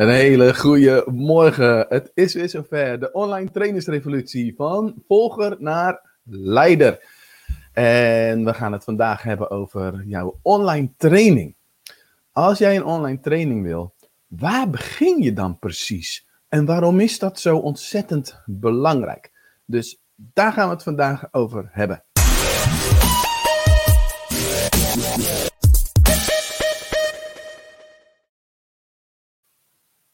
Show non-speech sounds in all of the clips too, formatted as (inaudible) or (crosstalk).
Een hele goede morgen. Het is weer zover. De online trainersrevolutie van volger naar leider. En we gaan het vandaag hebben over jouw online training. Als jij een online training wil, waar begin je dan precies? En waarom is dat zo ontzettend belangrijk? Dus daar gaan we het vandaag over hebben.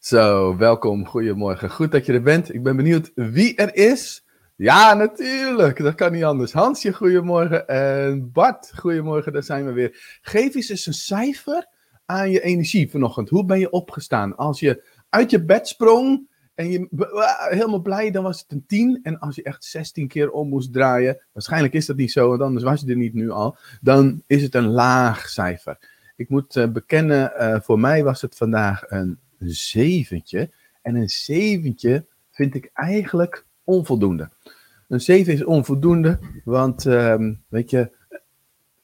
Zo, welkom, goedemorgen. Goed dat je er bent. Ik ben benieuwd wie er is. Ja, natuurlijk, dat kan niet anders. Hansje, goedemorgen. En Bart, goedemorgen, daar zijn we weer. Geef eens eens een cijfer aan je energie vanochtend. Hoe ben je opgestaan? Als je uit je bed sprong en je helemaal blij, dan was het een 10. En als je echt 16 keer om moest draaien, waarschijnlijk is dat niet zo, want anders was je er niet nu al, dan is het een laag cijfer. Ik moet uh, bekennen, uh, voor mij was het vandaag een zeventje. En een zeventje vind ik eigenlijk onvoldoende. Een 7 is onvoldoende, want um, weet je, het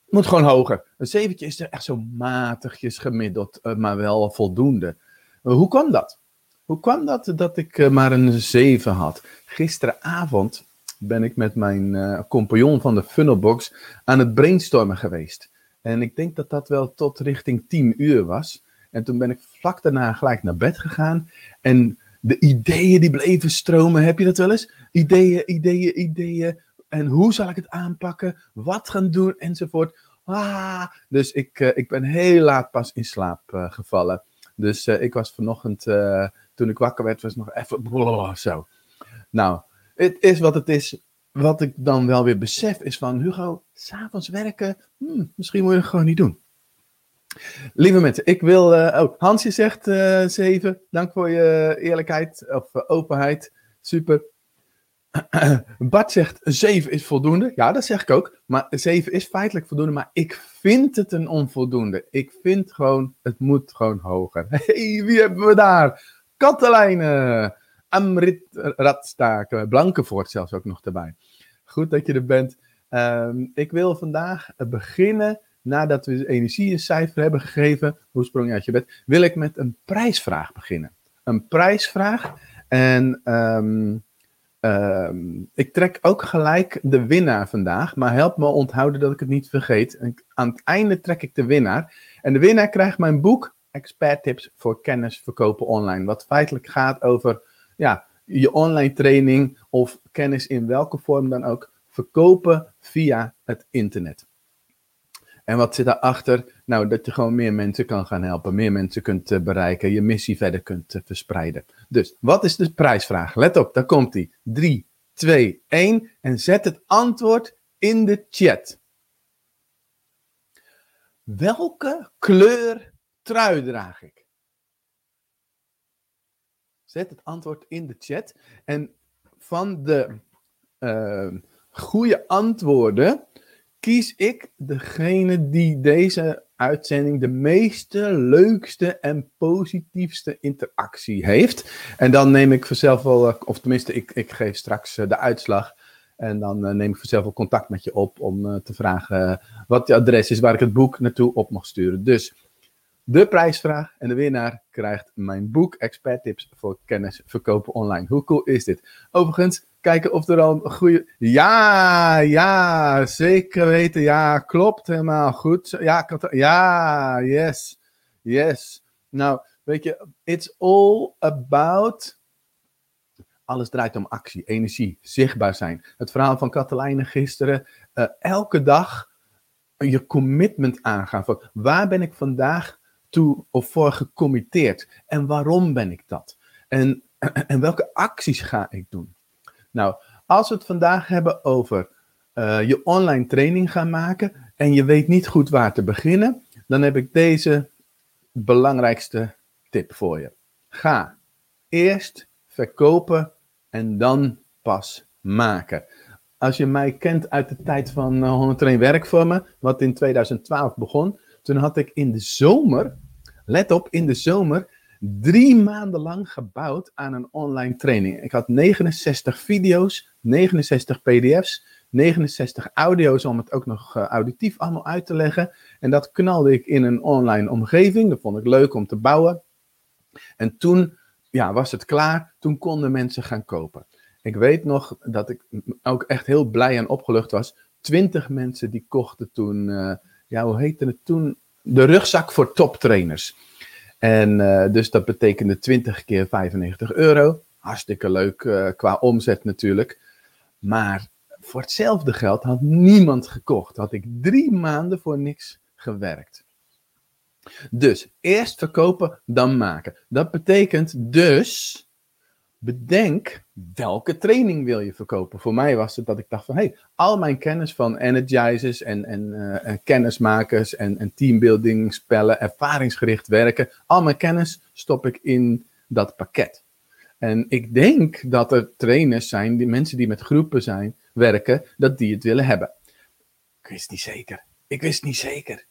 moet gewoon hoger. Een zeventje is er echt zo matigjes gemiddeld, uh, maar wel voldoende. Uh, hoe kwam dat? Hoe kwam dat dat ik uh, maar een 7 had? Gisteravond ben ik met mijn compagnon van de Funnelbox aan het brainstormen geweest. En ik denk dat dat wel tot richting 10 uur was. En toen ben ik vlak daarna gelijk naar bed gegaan. En de ideeën die bleven stromen. Heb je dat wel eens? Ideeën, ideeën, ideeën. En hoe zal ik het aanpakken? Wat gaan doen? Enzovoort. Ah, dus ik, uh, ik ben heel laat pas in slaap uh, gevallen. Dus uh, ik was vanochtend, toen ik wakker werd, was nog even blablabla, zo. Nou, het is wat het is. Wat ik dan wel weer besef is van, Hugo, s'avonds werken, hmm, misschien moet je het gewoon niet doen. Lieve mensen, ik wil. Uh, oh, Hansje zegt uh, 7. Dank voor je eerlijkheid of uh, openheid. Super. (clears throat) Bart zegt 7 is voldoende. Ja, dat zeg ik ook. Maar 7 is feitelijk voldoende. Maar ik vind het een onvoldoende. Ik vind gewoon, het moet gewoon hoger. (laughs) wie hebben we daar? Katelijne. Amrit Radstaken. Blankenvoort zelfs ook nog erbij. Goed dat je er bent. Um, ik wil vandaag beginnen nadat we energie een cijfer hebben gegeven, hoe sprong je uit je bed, wil ik met een prijsvraag beginnen. Een prijsvraag. En um, um, ik trek ook gelijk de winnaar vandaag, maar help me onthouden dat ik het niet vergeet. Aan het einde trek ik de winnaar. En de winnaar krijgt mijn boek Expert Tips voor Kennis Verkopen Online. Wat feitelijk gaat over ja, je online training of kennis in welke vorm dan ook verkopen via het internet. En wat zit daarachter? Nou, dat je gewoon meer mensen kan gaan helpen, meer mensen kunt uh, bereiken, je missie verder kunt uh, verspreiden. Dus, wat is de prijsvraag? Let op, daar komt die. 3, 2, 1 en zet het antwoord in de chat. Welke kleur trui draag ik? Zet het antwoord in de chat. En van de uh, goede antwoorden kies ik degene die deze uitzending de meeste, leukste en positiefste interactie heeft. En dan neem ik vanzelf wel, eh, of tenminste, ik, ik geef straks eh, de uitslag. En dan uh, neem ik vanzelf wel contact met je op om te vragen wat je adres is waar ik het boek naartoe op mag sturen. Dus de prijsvraag en de winnaar krijgt mijn boek Expert Tips voor Kennis Verkopen Online. Hoe cool is dit? Overigens, kijken of er al een goede. Ja, ja, zeker weten. Ja, klopt helemaal goed. Ja, ja, yes, yes. Nou, weet je, it's all about. Alles draait om actie, energie, zichtbaar zijn. Het verhaal van Katelijne gisteren. Uh, elke dag je commitment aangaan. Van waar ben ik vandaag toe of voor gecommitteerd? En waarom ben ik dat? En, (clears throat) en welke acties ga ik doen? Nou, als we het vandaag hebben over uh, je online training gaan maken en je weet niet goed waar te beginnen, dan heb ik deze belangrijkste tip voor je. Ga eerst verkopen en dan pas maken. Als je mij kent uit de tijd van uh, 101 werkvormen, wat in 2012 begon, toen had ik in de zomer, let op, in de zomer drie maanden lang gebouwd aan een online training. Ik had 69 video's, 69 PDF's, 69 audio's om het ook nog uh, auditief allemaal uit te leggen. En dat knalde ik in een online omgeving. Dat vond ik leuk om te bouwen. En toen ja, was het klaar, toen konden mensen gaan kopen. Ik weet nog dat ik ook echt heel blij en opgelucht was. Twintig mensen die kochten toen, uh, ja, hoe heette het toen? De rugzak voor toptrainers. En uh, dus dat betekende 20 keer 95 euro. Hartstikke leuk uh, qua omzet natuurlijk. Maar voor hetzelfde geld had niemand gekocht. Had ik drie maanden voor niks gewerkt. Dus eerst verkopen, dan maken. Dat betekent dus bedenk welke training wil je verkopen. Voor mij was het dat ik dacht van, hey, al mijn kennis van energizers en, en, en kennismakers en, en spellen, ervaringsgericht werken, al mijn kennis stop ik in dat pakket. En ik denk dat er trainers zijn, die mensen die met groepen zijn, werken, dat die het willen hebben. Ik wist niet zeker. Ik wist niet zeker.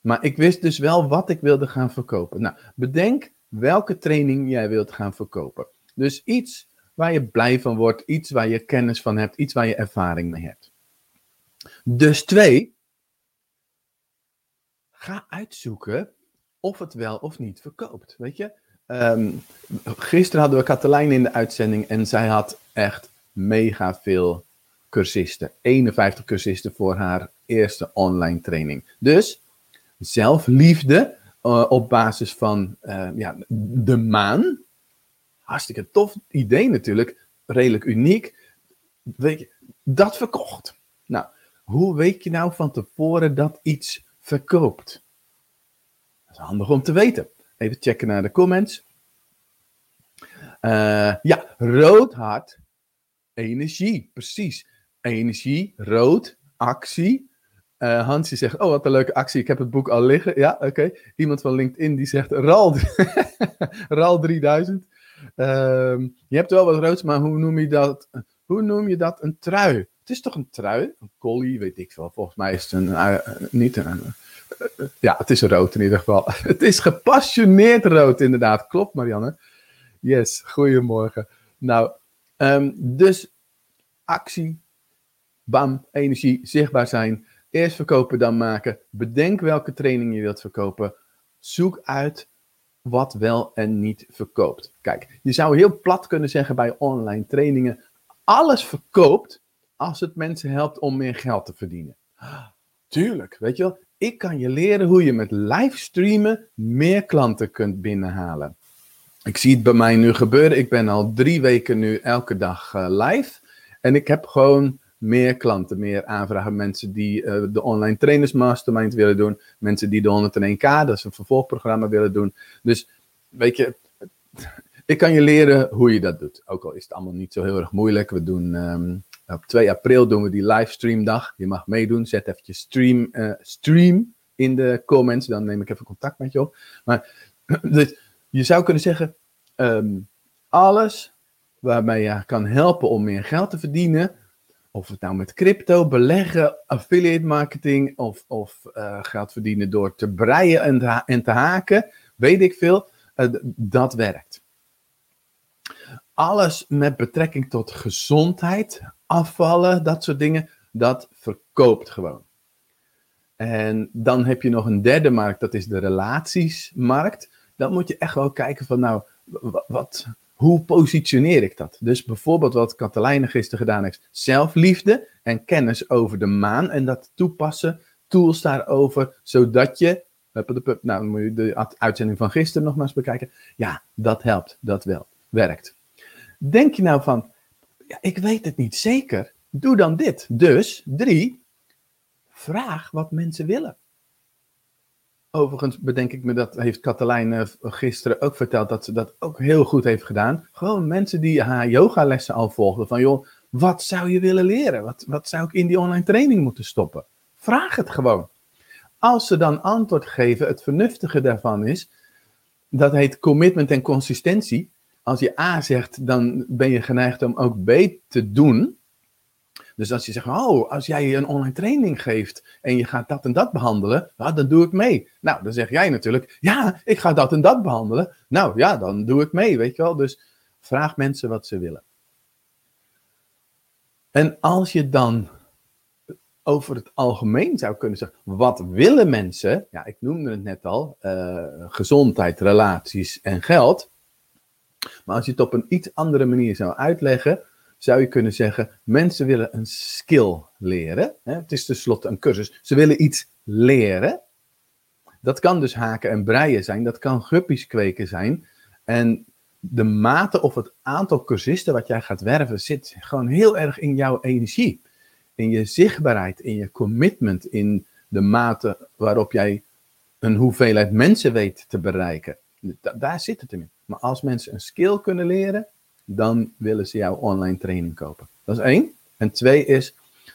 Maar ik wist dus wel wat ik wilde gaan verkopen. Nou, bedenk welke training jij wilt gaan verkopen. Dus iets waar je blij van wordt, iets waar je kennis van hebt, iets waar je ervaring mee hebt. Dus twee, ga uitzoeken of het wel of niet verkoopt. Weet je, um, gisteren hadden we Katelijn in de uitzending en zij had echt mega veel cursisten. 51 cursisten voor haar eerste online training. Dus zelfliefde uh, op basis van uh, ja, de maan. Hartstikke tof idee natuurlijk. Redelijk uniek. Weet je, dat verkocht. Nou, hoe weet je nou van tevoren dat iets verkoopt? Dat is handig om te weten. Even checken naar de comments. Uh, ja, rood hart, energie, precies. Energie, rood, actie, uh, Hansie zegt, oh wat een leuke actie, ik heb het boek al liggen. Ja, oké. Iemand van LinkedIn die zegt, RAL, RAL 3000. Uh, je hebt wel wat roods, maar hoe noem je dat? Hoe noem je dat? Een trui. Het is toch een trui? Een collie, weet ik wel. Volgens mij is het een, uh, niet een... Uh, ja, het is rood in ieder geval. (laughs) het is gepassioneerd rood inderdaad. Klopt Marianne. Yes, goedemorgen. Nou, um, dus actie, bam, energie, zichtbaar zijn Eerst verkopen, dan maken. Bedenk welke training je wilt verkopen. Zoek uit wat wel en niet verkoopt. Kijk, je zou heel plat kunnen zeggen bij online trainingen: alles verkoopt als het mensen helpt om meer geld te verdienen. Tuurlijk, weet je wel. Ik kan je leren hoe je met livestreamen meer klanten kunt binnenhalen. Ik zie het bij mij nu gebeuren. Ik ben al drie weken nu elke dag uh, live. En ik heb gewoon meer klanten, meer aanvragen. Mensen die uh, de online trainers mastermind willen doen. Mensen die de 101k, dat is een vervolgprogramma, willen doen. Dus weet je, ik kan je leren hoe je dat doet. Ook al is het allemaal niet zo heel erg moeilijk. We doen um, op 2 april doen we die livestreamdag. Je mag meedoen. Zet eventjes stream, uh, stream in de comments. Dan neem ik even contact met je op. Maar (clears throat) dus, je zou kunnen zeggen, um, alles waarmee je kan helpen om meer geld te verdienen of het nou met crypto, beleggen, affiliate marketing of, of uh, geld verdienen door te breien en, en te haken, weet ik veel, uh, dat werkt. Alles met betrekking tot gezondheid, afvallen, dat soort dingen, dat verkoopt gewoon. En dan heb je nog een derde markt, dat is de relatiesmarkt. Dan moet je echt wel kijken van nou, wat, hoe positioneer ik dat? Dus bijvoorbeeld wat Katelijne gisteren gedaan heeft, zelfliefde en kennis over de maan en dat toepassen, tools daarover, zodat je, nou moet je de uitzending van gisteren nog maar eens bekijken, ja, dat helpt, dat wel, werkt. Denk je nou van, ja, ik weet het niet zeker, doe dan dit. Dus, drie, vraag wat mensen willen. Overigens bedenk ik me, dat heeft Katelijn eh, gisteren ook verteld, dat ze dat ook heel goed heeft gedaan. Gewoon mensen die haar yogalessen al volgden. Van joh, wat zou je willen leren? Wat, wat zou ik in die online training moeten stoppen? Vraag het gewoon. Als ze dan antwoord geven, het vernuftige daarvan is, dat heet commitment en consistentie. Als je A zegt, dan ben je geneigd om ook B te doen. Dus als je zegt, oh, als jij een online training geeft en je gaat dat en dat behandelen, nou, dan doe ik mee. Nou, dan zeg jij natuurlijk, ja, ik ga dat en dat behandelen. Nou ja, dan doe ik mee, weet je wel. Dus vraag mensen wat ze willen. En als je dan over het algemeen zou kunnen zeggen, wat willen mensen? Ja, ik noemde het net al, uh, gezondheid, relaties en geld. Maar als je het op een iets andere manier zou uitleggen, zou je kunnen zeggen, mensen willen een skill leren. Het is tenslotte een cursus. Ze willen iets leren. Dat kan dus haken en breien zijn, dat kan guppies kweken zijn. En de mate of het aantal cursisten wat jij gaat werven zit gewoon heel erg in jouw energie. In je zichtbaarheid, in je commitment, in de mate waarop jij een hoeveelheid mensen weet te bereiken. daar zit het in. Maar als mensen een skill kunnen leren, dan willen ze jouw online training kopen. Dat is één. En twee is,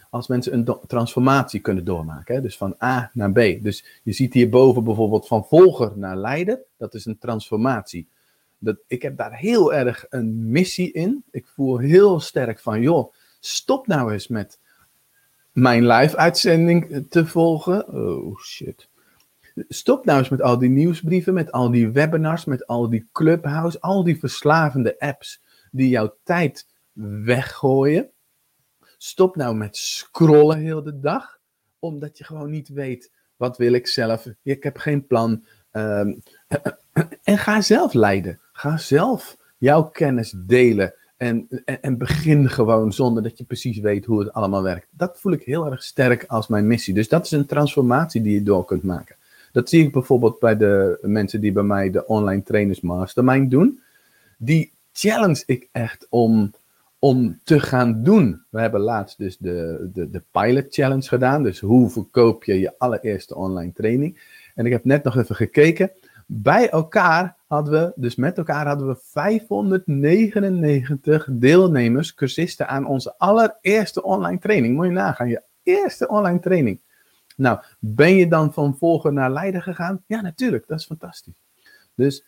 als mensen een transformatie kunnen doormaken. Hè? Dus van A naar B. Dus je ziet hierboven bijvoorbeeld van volger naar leider. Dat is een transformatie. Dat, ik heb daar heel erg een missie in. Ik voel heel sterk van, joh, stop nou eens met mijn live-uitzending te volgen. Oh shit. Stop nou eens met al die nieuwsbrieven, met al die webinars, met al die clubhouse, al die verslavende apps die jouw tijd weggooien. Stop nou met scrollen heel de dag, omdat je gewoon niet weet wat wil ik zelf. Ik heb geen plan. Ehm, (clears throat) en ga zelf leiden. Ga zelf jouw kennis delen. En, en, en, begin gewoon zonder dat je precies weet hoe het allemaal werkt. Dat voel ik heel erg sterk als mijn missie. Dus dat is een transformatie die je door kunt maken. Dat zie ik bijvoorbeeld bij de mensen die bij mij de online trainers mastermind doen. Die challenge ik echt om, om te gaan doen. We hebben laatst dus de, de, de pilot challenge gedaan. Dus hoe verkoop je je allereerste online training. En ik heb net nog even gekeken. Bij elkaar hadden we, dus met elkaar hadden we 599 deelnemers, cursisten aan onze allereerste online training. Moet je nagaan, je eerste online training. Nou, ben je dan van volger naar leider gegaan? Ja, natuurlijk, dat is fantastisch. Dus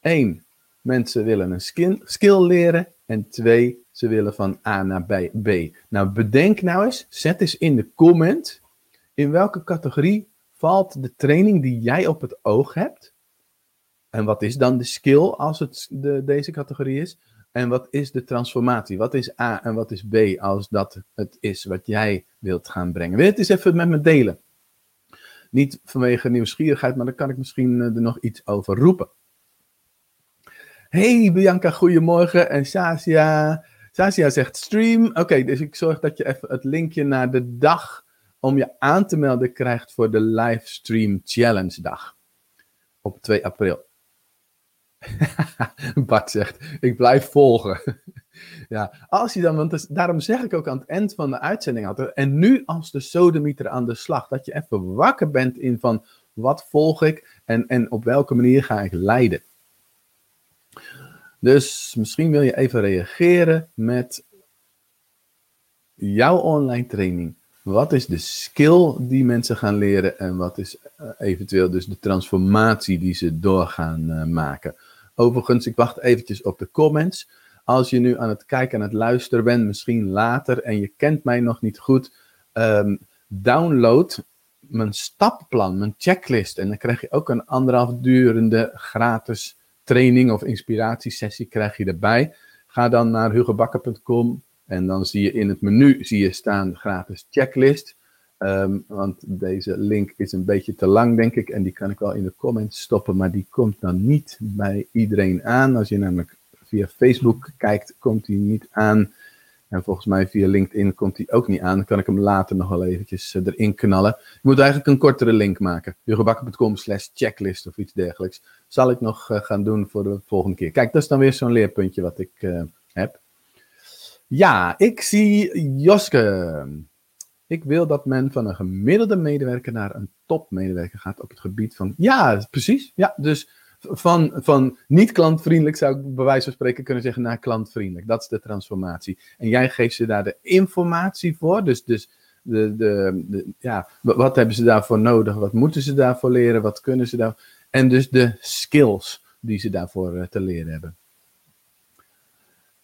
één, mensen willen een skill, skill leren. En twee, ze willen van A naar B. Nou, bedenk nou eens, zet eens in de comment, in welke categorie valt de training die jij op het oog hebt? En wat is dan de skill als het de, deze categorie is? En wat is de transformatie? Wat is A en wat is B als dat het is wat jij wilt gaan brengen? Wil je het eens even met me delen? Niet vanwege nieuwsgierigheid, maar dan kan ik misschien eh, er nog iets over roepen. Hey Bianca, goedemorgen. En Sasia. Sasia zegt stream. Oké, dus ik zorg dat je even het linkje naar de dag om je aan te melden krijgt voor de livestream challenge dag. Op 2 april. (laughs) Bart zegt, ik blijf volgen. (laughs) ja, als je dan, want daarom zeg ik ook aan het eind van de uitzending altijd, en nu als de sodemieter aan de slag, dat je even wakker bent in van, wat volg ik en, en op welke manier ga ik leiden. Dus misschien wil je even reageren met jouw online training. Wat is de skill die mensen gaan leren en wat is eh, eventueel dus de transformatie die ze doorgaan uh, maken? Overigens, ik wacht eventjes op de comments. Als je nu aan het kijken en het luisteren bent, misschien later, en je kent mij nog niet goed, um, download mijn stappenplan, mijn checklist. En dan krijg je ook een anderhalf durende gratis training of inspiratiesessie krijg je erbij. Ga dan naar hugobakker.com en dan zie je in het menu zie je staan gratis checklist. Um, want deze link is een beetje te lang, denk ik. En die kan ik wel in de comments stoppen. Maar die komt dan niet bij iedereen aan. Als je namelijk via Facebook kijkt, komt die niet aan. En volgens mij via LinkedIn komt die ook niet aan. Dan kan ik hem later nog wel eventjes eh, erin knallen. Ik moet eigenlijk een kortere link maken. jurgenbakker.com slash checklist of iets dergelijks. Zal ik nog uh, gaan doen voor de volgende keer. Kijk, dat is dan weer zo'n leerpuntje wat ik uh, heb. Ja, ik zie Joske. Ik wil dat men van een gemiddelde medewerker naar een topmedewerker gaat op het gebied van. Ja, precies. Ja, dus van, van niet klantvriendelijk zou ik bij wijze van spreken kunnen zeggen naar klantvriendelijk. Dat is de transformatie. En jij geeft ze daar de informatie voor. Dus, dus de, de, de, ja, wat hebben ze daarvoor nodig? Wat moeten ze daarvoor leren? Wat kunnen ze daar? En dus de skills die ze daarvoor eh, te leren hebben.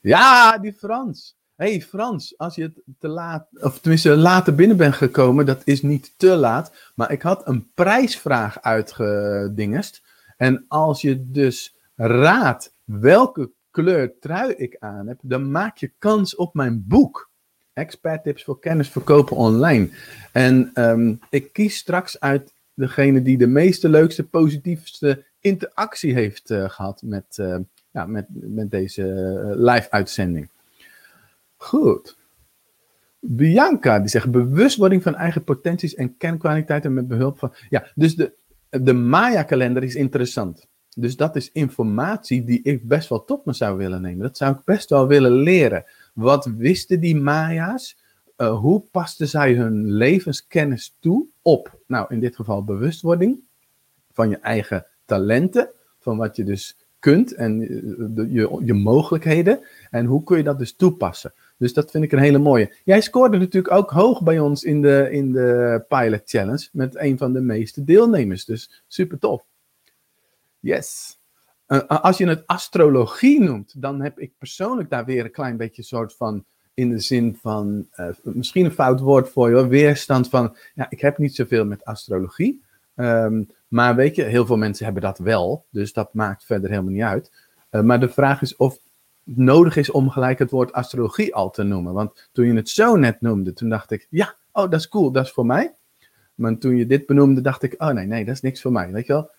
Ja, die Frans hey Frans, als je te laat, of tenminste later binnen bent gekomen, dat is niet te laat. Maar ik had een prijsvraag uitgedingest. En als je dus raadt welke kleur trui ik aan heb, dan maak je kans op mijn boek. Expert tips voor kennis verkopen online. En ehm, ik kies straks uit degene die de meeste, leukste, positiefste interactie heeft uh, gehad met, uh, ja, met, met deze live uitzending. Goed. Bianca, die zegt bewustwording van eigen potenties en kernkwaliteiten met behulp van. Ja, dus de, de Maya-kalender is interessant. Dus dat is informatie die ik best wel tot me zou willen nemen. Dat zou ik best wel willen leren. Wat wisten die Maya's? Uh, hoe pasten zij hun levenskennis toe op? Nou, in dit geval bewustwording van je eigen talenten, van wat je dus kunt en de, je, je mogelijkheden. En hoe kun je dat dus toepassen? Dus dat vind ik een hele mooie. Jij scoorde natuurlijk ook hoog bij ons in de, in de Pilot Challenge met een van de meeste deelnemers. Dus super tof. Yes. Uh, als je het astrologie noemt, dan heb ik persoonlijk daar weer een klein beetje soort van, in de zin van, uh, misschien een fout woord voor je, weerstand van, ja, ik heb niet zoveel met astrologie. Um, maar weet je, heel veel mensen hebben dat wel, dus dat maakt verder helemaal niet uit. Maar de vraag is of nodig is om gelijk het woord astrologie al te noemen. Want toen je het zo net noemde, toen dacht ik, ja, oh, dat is cool, dat is voor mij. Maar toen je dit benoemde, dacht ik, oh nee, nee, dat is niks voor mij, weet je wel.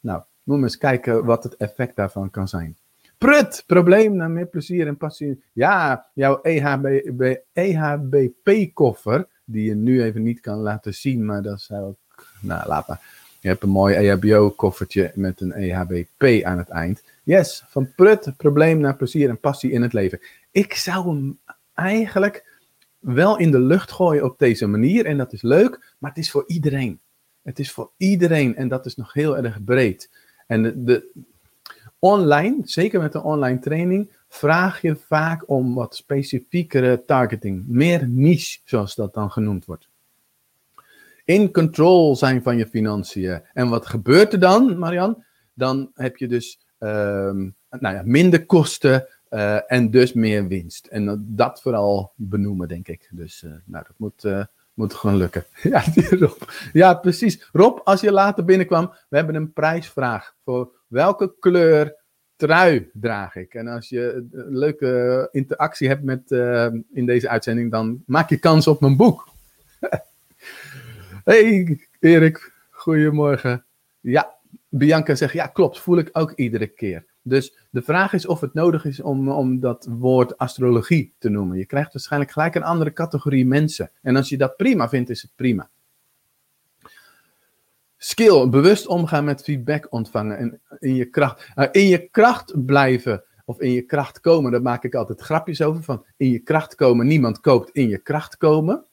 Nou, moet eens kijken wat het effect daarvan kan zijn. Prut, probleem naar meer plezier en passie. Ja, jouw EHB, EHBP-koffer, die je nu even niet kan laten zien, maar dat zou ik, nou laat maar. Je hebt een mooi EHBO-koffertje met een EHBP aan het eind. Yes, van prut, probleem naar plezier en passie in het leven. Ik zou hem eigenlijk wel in de lucht gooien op deze manier en dat is leuk, maar het is voor iedereen. Het is voor iedereen en dat is nog heel erg breed. En de, online, zeker met de online training, vraag je vaak om wat specifiekere targeting. Meer niche, zoals dat dan genoemd wordt. In control zijn van je financiën. En wat gebeurt er dan, Marian? Dan heb je dus um, nou ja, minder kosten uh, en dus meer winst. En dat vooral benoemen, denk ik. Dus uh, nou, dat moet, moet gewoon lukken. (laughs) Ja, Rob. ja, precies. Rob, als je later binnenkwam, we hebben een prijsvraag voor welke kleur trui draag ik. En als je een leuke interactie hebt met, in deze uitzending, dan maak je kans op mijn boek. (laughs) hey Erik, goedemorgen. Ja, Bianca zegt, ja klopt, voel ik ook iedere keer. Dus de vraag is of het nodig is om, om dat woord astrologie te noemen. Je krijgt waarschijnlijk gelijk een andere categorie mensen. En als je dat prima vindt, is het prima. Skill, bewust omgaan met feedback ontvangen en in je kracht. Uh, in je kracht blijven of in je kracht komen, daar maak ik altijd grapjes over. Van in je kracht komen, niemand koopt in je kracht komen.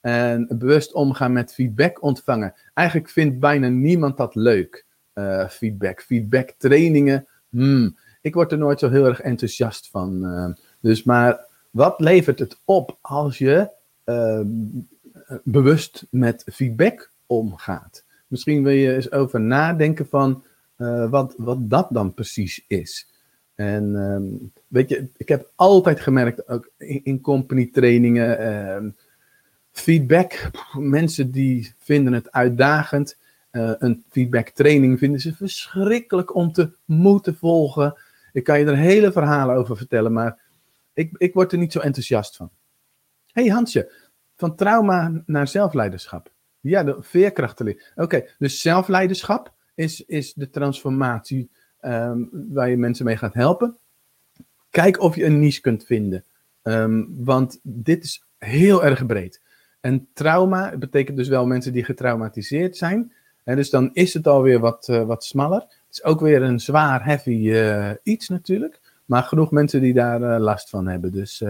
En bewust omgaan met feedback ontvangen. Eigenlijk vindt bijna niemand dat leuk. Uh, feedback, feedback trainingen. Hmm, ik word er nooit zo heel erg enthousiast van. Uh, dus maar wat levert het op als je uh, bewust met feedback omgaat? Misschien wil je eens over nadenken van uh, wat, wat dat dan precies is. En um, weet je, ik heb altijd gemerkt, ook in, company trainingen, uh, feedback, mensen die vinden het uitdagend. Uh, een feedback training vinden ze verschrikkelijk om te moeten volgen. Ik kan je er hele verhalen over vertellen, maar ik, ik word er niet zo enthousiast van. hey Hansje, van trauma naar zelfleiderschap. Ja, de veerkrachten. Oké, dus zelfleiderschap is, is de transformatie um, waar je mensen mee gaat helpen. Kijk of je een niche kunt vinden. Um, want dit is heel erg breed. En trauma betekent dus wel mensen die getraumatiseerd zijn. Dus dan is het alweer wat, uh, wat smaller. Het is ook weer een zwaar, heavy uh, iets natuurlijk. Maar genoeg mensen die daar uh, last van hebben. Dus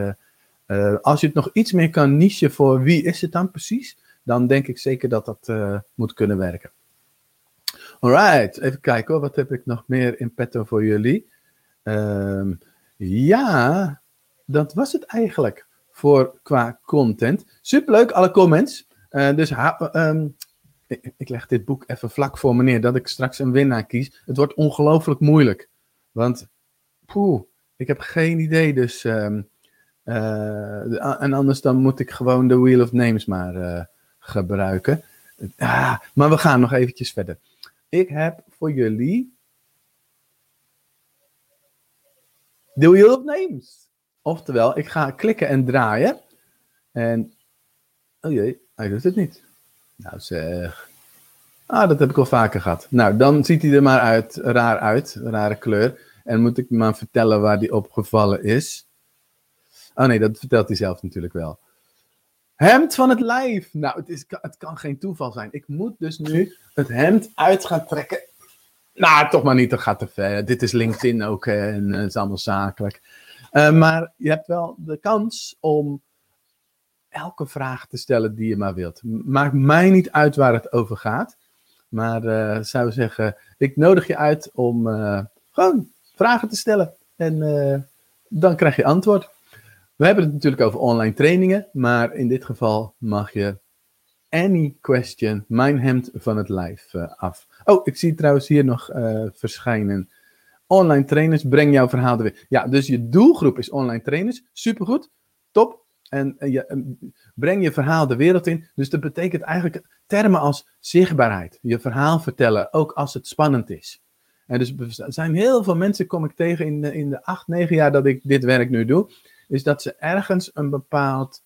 als je het nog iets meer kan nichen voor wie is het dan precies dan denk ik zeker dat dat moet kunnen werken. Alright, even kijken wat heb ik nog meer in petto voor jullie? Um, ja, dat was het eigenlijk voor qua content. Superleuk, alle comments. Dus um, ik, leg dit boek even vlak voor me neer, dat ik straks een winnaar kies. Het wordt ongelooflijk moeilijk, want poeh, ik heb geen idee, dus... Um, uh, en anders dan moet ik gewoon de Wheel of Names maar uh, gebruiken. Ah, maar we gaan nog eventjes verder. Ik heb voor jullie de Wheel of Names. Oftewel, ik ga klikken en draaien. En, oh jee, hij doet het niet. Nou zeg. Ah, dat heb ik al vaker gehad. Nou, dan ziet hij er maar uit, raar uit, rare kleur. En moet ik maar vertellen waar die opgevallen is. Oh nee, dat vertelt hij zelf natuurlijk wel. Hemd van het lijf. Nou, het, is, het kan geen toeval zijn. Ik moet dus nu het hemd uit gaan trekken. Nou, toch maar niet, dat gaat te ver. Dit is LinkedIn ook en het is allemaal zakelijk. Maar je hebt wel de kans om elke vraag te stellen die je maar wilt. Maakt mij niet uit waar het over gaat. Maar uh, zou zeggen, ik nodig je uit om uh, gewoon vragen te stellen. En dan krijg je antwoord. We hebben het natuurlijk over online trainingen, maar in dit geval mag je any question, mijn hemd van het uh, af. Oh, ik zie trouwens hier nog verschijnen. Online trainers, breng jouw verhaal er weer. Ja, dus je doelgroep is online trainers. Supergoed, top. En je, breng je verhaal de wereld in. Dus dat betekent eigenlijk termen als zichtbaarheid. Je verhaal vertellen, ook als het spannend is. En dus er zijn heel veel mensen, kom ik tegen in de, in de acht, negen jaar dat ik dit werk nu doe is dat ze ergens een bepaald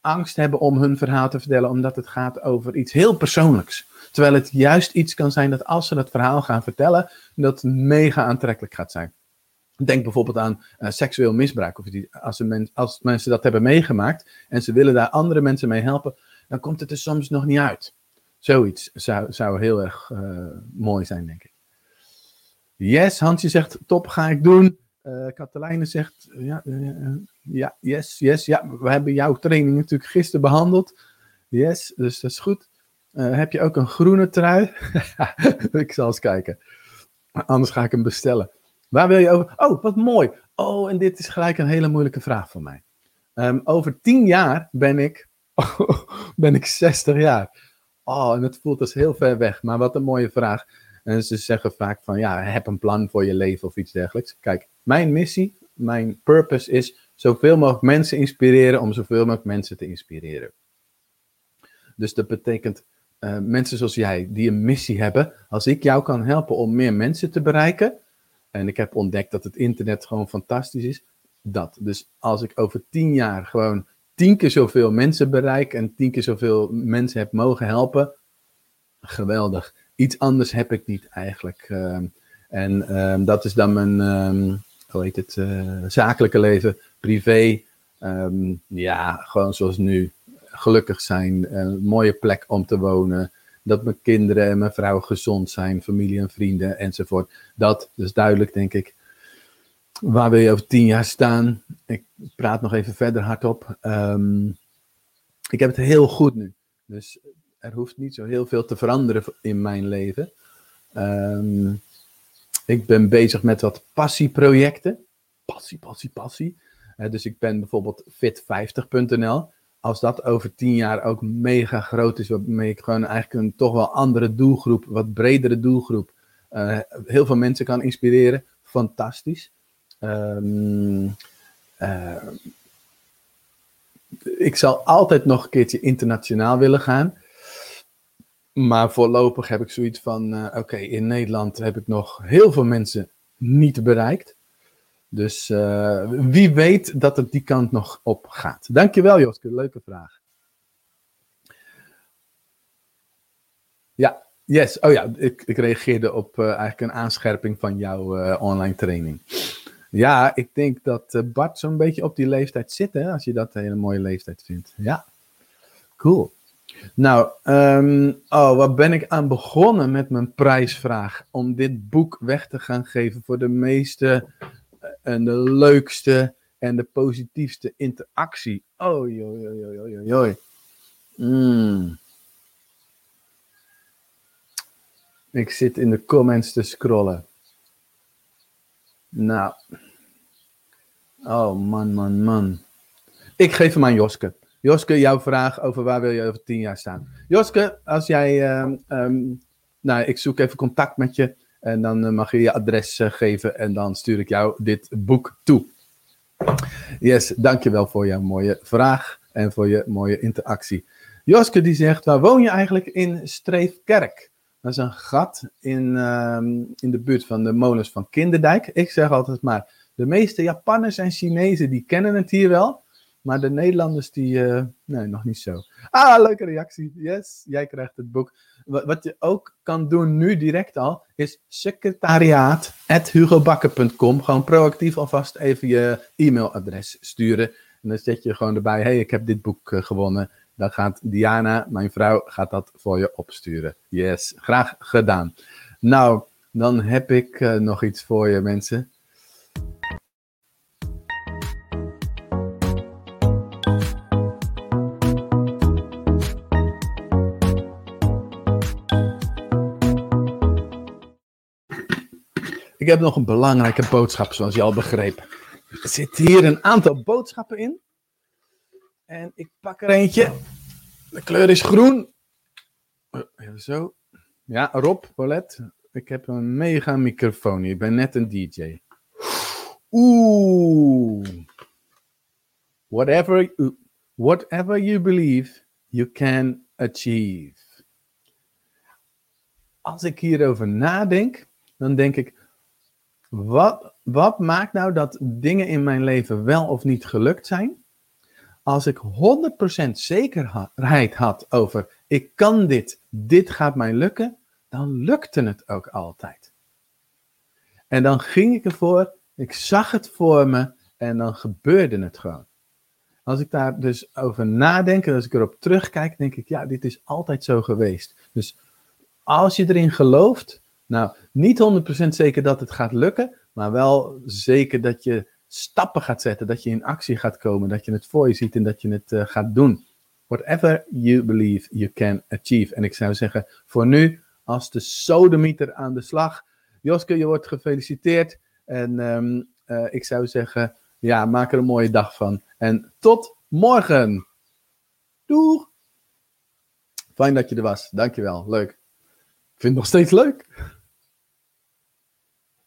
angst hebben om hun verhaal te vertellen, omdat het gaat over iets heel persoonlijks. Terwijl het juist iets kan zijn dat als ze dat verhaal gaan vertellen, dat mega aantrekkelijk gaat zijn. Denk bijvoorbeeld aan uh, seksueel misbruik. Of die, als, als, mensen dat hebben meegemaakt en ze willen daar andere mensen mee helpen, dan komt het er soms nog niet uit. Zoiets zou, zou heel erg uh, mooi zijn, denk ik. Yes, Hansje zegt, top, ga ik doen. Uh, Katelijne zegt, ja, ja, yes, yes, ja, we hebben jouw training natuurlijk gisteren behandeld. Yes, dus dat is goed. Heb je ook een groene trui? (laughs) ik zal eens kijken. Anders ga ik hem bestellen. Waar wil je over? Oh, wat mooi. Oh, en dit is gelijk een hele moeilijke vraag voor mij. Um, over tien jaar ben ik, (laughs) ben ik 60 jaar. Oh, en het voelt dus heel ver weg. Maar wat een mooie vraag. En ze zeggen vaak van, ja, heb een plan voor je leven of iets dergelijks. Kijk, mijn missie, mijn purpose is zoveel mogelijk mensen inspireren om zoveel mogelijk mensen te inspireren. Dus dat betekent uh, mensen zoals jij die een missie hebben. Als ik jou kan helpen om meer mensen te bereiken. En ik heb ontdekt dat het internet gewoon fantastisch is. Dat. Dus als ik over tien jaar gewoon tien keer zoveel mensen bereik en tien keer zoveel mensen heb mogen helpen. Geweldig. Iets anders heb ik niet eigenlijk. Uh, en uh, dat is dan mijn, ehm, hoe heet het, uh, zakelijke leven, privé. Ja, gewoon zoals nu. Gelukkig zijn, een mooie plek om te wonen. Dat mijn kinderen en mijn vrouw gezond zijn, familie en vrienden enzovoort. Dat is duidelijk, denk ik. Waar wil je over tien jaar staan? Ik praat nog even verder hardop. Um, ik heb het heel goed nu. Dus er hoeft niet zo heel veel te veranderen in mijn leven. Um, ik ben bezig met wat passieprojecten. Passie, passie, passie. Dus ik ben bijvoorbeeld fit50.nl. Als dat over tien jaar ook mega groot is, waarmee ik gewoon eigenlijk een toch wel andere doelgroep, wat bredere doelgroep, uh, heel veel mensen kan inspireren. Fantastisch. Um, uh, ik zal altijd nog een keertje internationaal willen gaan. Maar voorlopig heb ik zoiets van: uh, oké, in Nederland heb ik nog heel veel mensen niet bereikt. Dus uh, wie weet dat het die kant nog op gaat. Dankjewel, Joske. Leuke vraag. Ja, yes. Oh ja, ik, ik reageerde op uh, eigenlijk een aanscherping van jouw online training. Ja, ik denk dat Bart zo'n beetje op die leeftijd zit, hè, als je dat een hele mooie leeftijd vindt. Ja, cool. Nou, um, oh, wat ben ik aan begonnen met mijn prijsvraag? Om dit boek weg te gaan geven voor de meeste eh, en de leukste en de positiefste interactie. Oh, joi, joi, joi, joi. Mm. Ik zit in de comments te scrollen. Nou. Oh, man, man, man. Ik geef hem aan Joske. Joske, jouw vraag over waar wil je over tien jaar staan. Joske, als jij, um, nou, ik zoek even contact met je en dan uh, mag je je adres uh, geven en dan stuur ik jou dit boek toe. Yes, dankjewel voor jouw mooie vraag en voor je mooie interactie. Joske die zegt, waar woon je eigenlijk in Streefkerk? Dat is een gat in, um, in de buurt van de molens van Kinderdijk. Ik zeg altijd maar, de meeste Japanners en Chinezen die kennen het hier wel. Maar de Nederlanders, die, uh, nee, nog niet zo. Ah, leuke reactie. Yes, jij krijgt het boek. Wat, je ook kan doen nu direct al, is secretariaat.hugobakker.com. Gewoon proactief alvast even je e-mailadres sturen. En dan zet je gewoon erbij, hey, ik heb dit boek uh, gewonnen. Dan gaat Diana, mijn vrouw, gaat dat voor je opsturen. Yes, graag gedaan. Nou, dan heb ik uh, nog iets voor je, mensen. Ik heb nog een belangrijke boodschap, zoals je al begreep. Er zitten hier een aantal boodschappen in. En ik pak er eentje. De kleur is groen. Even zo. Ja, Rob, Paulette. Ik heb een mega microfoon hier. Ik ben net een DJ. Oeh. Whatever, whatever you believe, you can achieve. Als ik hierover nadenk, dan denk ik, wat, maakt nou dat dingen in mijn leven wel of niet gelukt zijn? Als ik 100% zekerheid had over, ik kan dit, dit gaat mij lukken, dan lukte het ook altijd. En dan ging ik ervoor, ik zag het voor me en dan gebeurde het gewoon. Als ik daar dus over nadenk en als ik erop terugkijk, denk ik, ja, dit is altijd zo geweest. Dus als je erin gelooft, nou, niet 100% zeker dat het gaat lukken, maar wel zeker dat je stappen gaat zetten, dat je in actie gaat komen, dat je het voor je ziet en dat je het uh, gaat doen. Whatever you believe, you can achieve. En ik zou zeggen, voor nu, als de sodemieter aan de slag. Joske, je wordt gefeliciteerd. En um, uh, ik zou zeggen, ja, maak er een mooie dag van. En tot morgen. Doeg! Fijn dat je er was. Dankjewel. Leuk. Ik vind het nog steeds leuk.